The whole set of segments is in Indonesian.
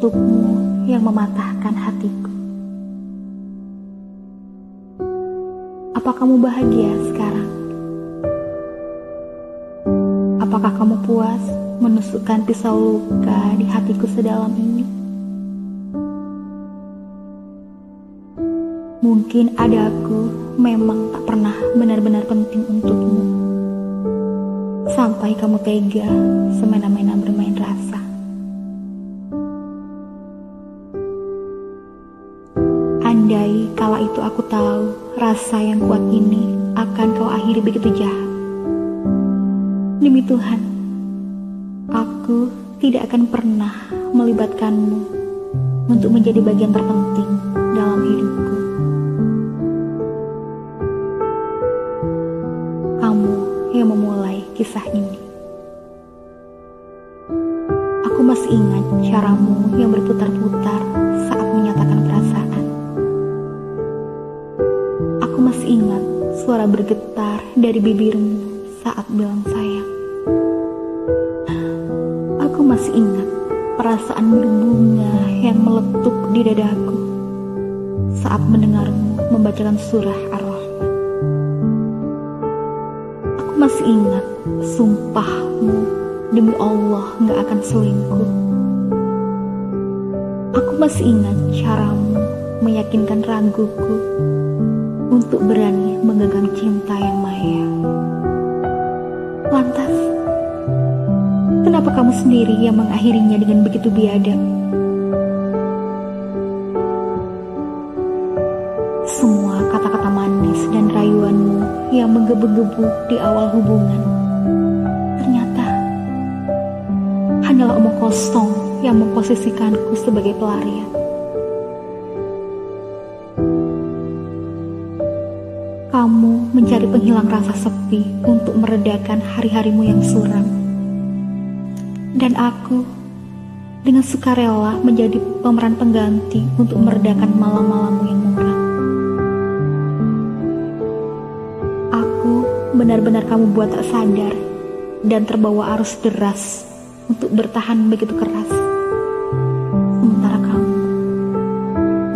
untukmu yang mematahkan hatiku. Apa kamu bahagia sekarang? Apakah kamu puas menusukkan pisau luka di hatiku sedalam ini? Mungkin ada aku memang tak pernah benar-benar penting untukmu. Sampai kamu tega semena-mena bermain rasa. Andai kala itu aku tahu rasa yang kuat ini akan kau akhiri begitu jahat. Demi Tuhan, aku tidak akan pernah melibatkanmu untuk menjadi bagian terpenting dalam hidupku. Kamu yang memulai kisah ini. Aku masih ingat caramu yang berputar-putar suara bergetar dari bibirmu saat bilang sayang. Aku masih ingat perasaan berbunga yang meletup di dadaku saat mendengarmu membacakan surah Ar-Rahman. Aku masih ingat sumpahmu demi Allah gak akan selingkuh. Aku masih ingat caramu meyakinkan raguku untuk berani menggenggam cinta yang maya. Lantas, kenapa kamu sendiri yang mengakhirinya dengan begitu biadab? Semua kata-kata manis dan rayuanmu yang menggebu-gebu di awal hubungan ternyata hanyalah omong kosong yang memposisikanku sebagai pelarian. Mencari penghilang rasa sepi untuk meredakan hari-harimu yang suram. Dan aku dengan sukarela menjadi pemeran pengganti untuk meredakan malam-malammu yang muram. Aku benar-benar kamu buat tak sadar dan terbawa arus deras untuk bertahan begitu keras. Sementara kamu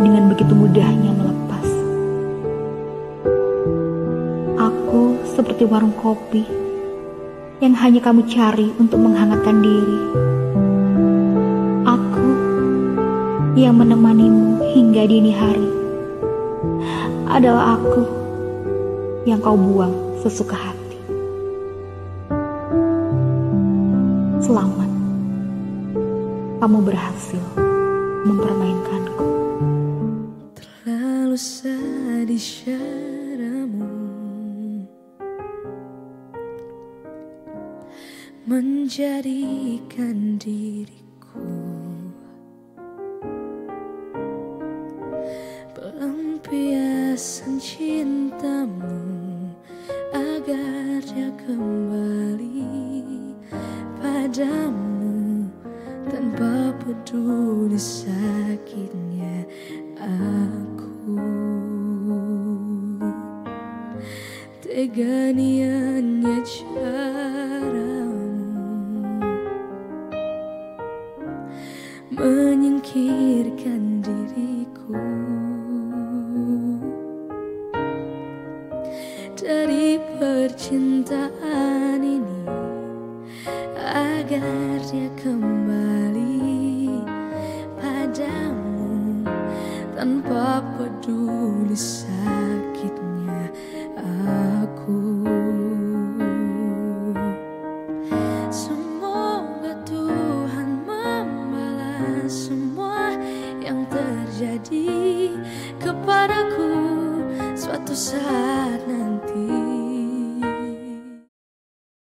dengan begitu mudahnya seperti warung kopi yang hanya kamu cari untuk menghangatkan diri. Aku yang menemanimu hingga dini hari adalah aku yang kau buang sesuka hati. Selamat, kamu berhasil mempermainkanku. Menjadikan diriku Pelampiasan cintamu Agar dia kembali padamu Tanpa peduli sakitnya aku. Tega niatnya Menyingkirkan diriku. Dari percintaan ini Agar dia kembali padamu Tanpa peduli sakitnya. aku terjadi kepadaku Suatu saat nanti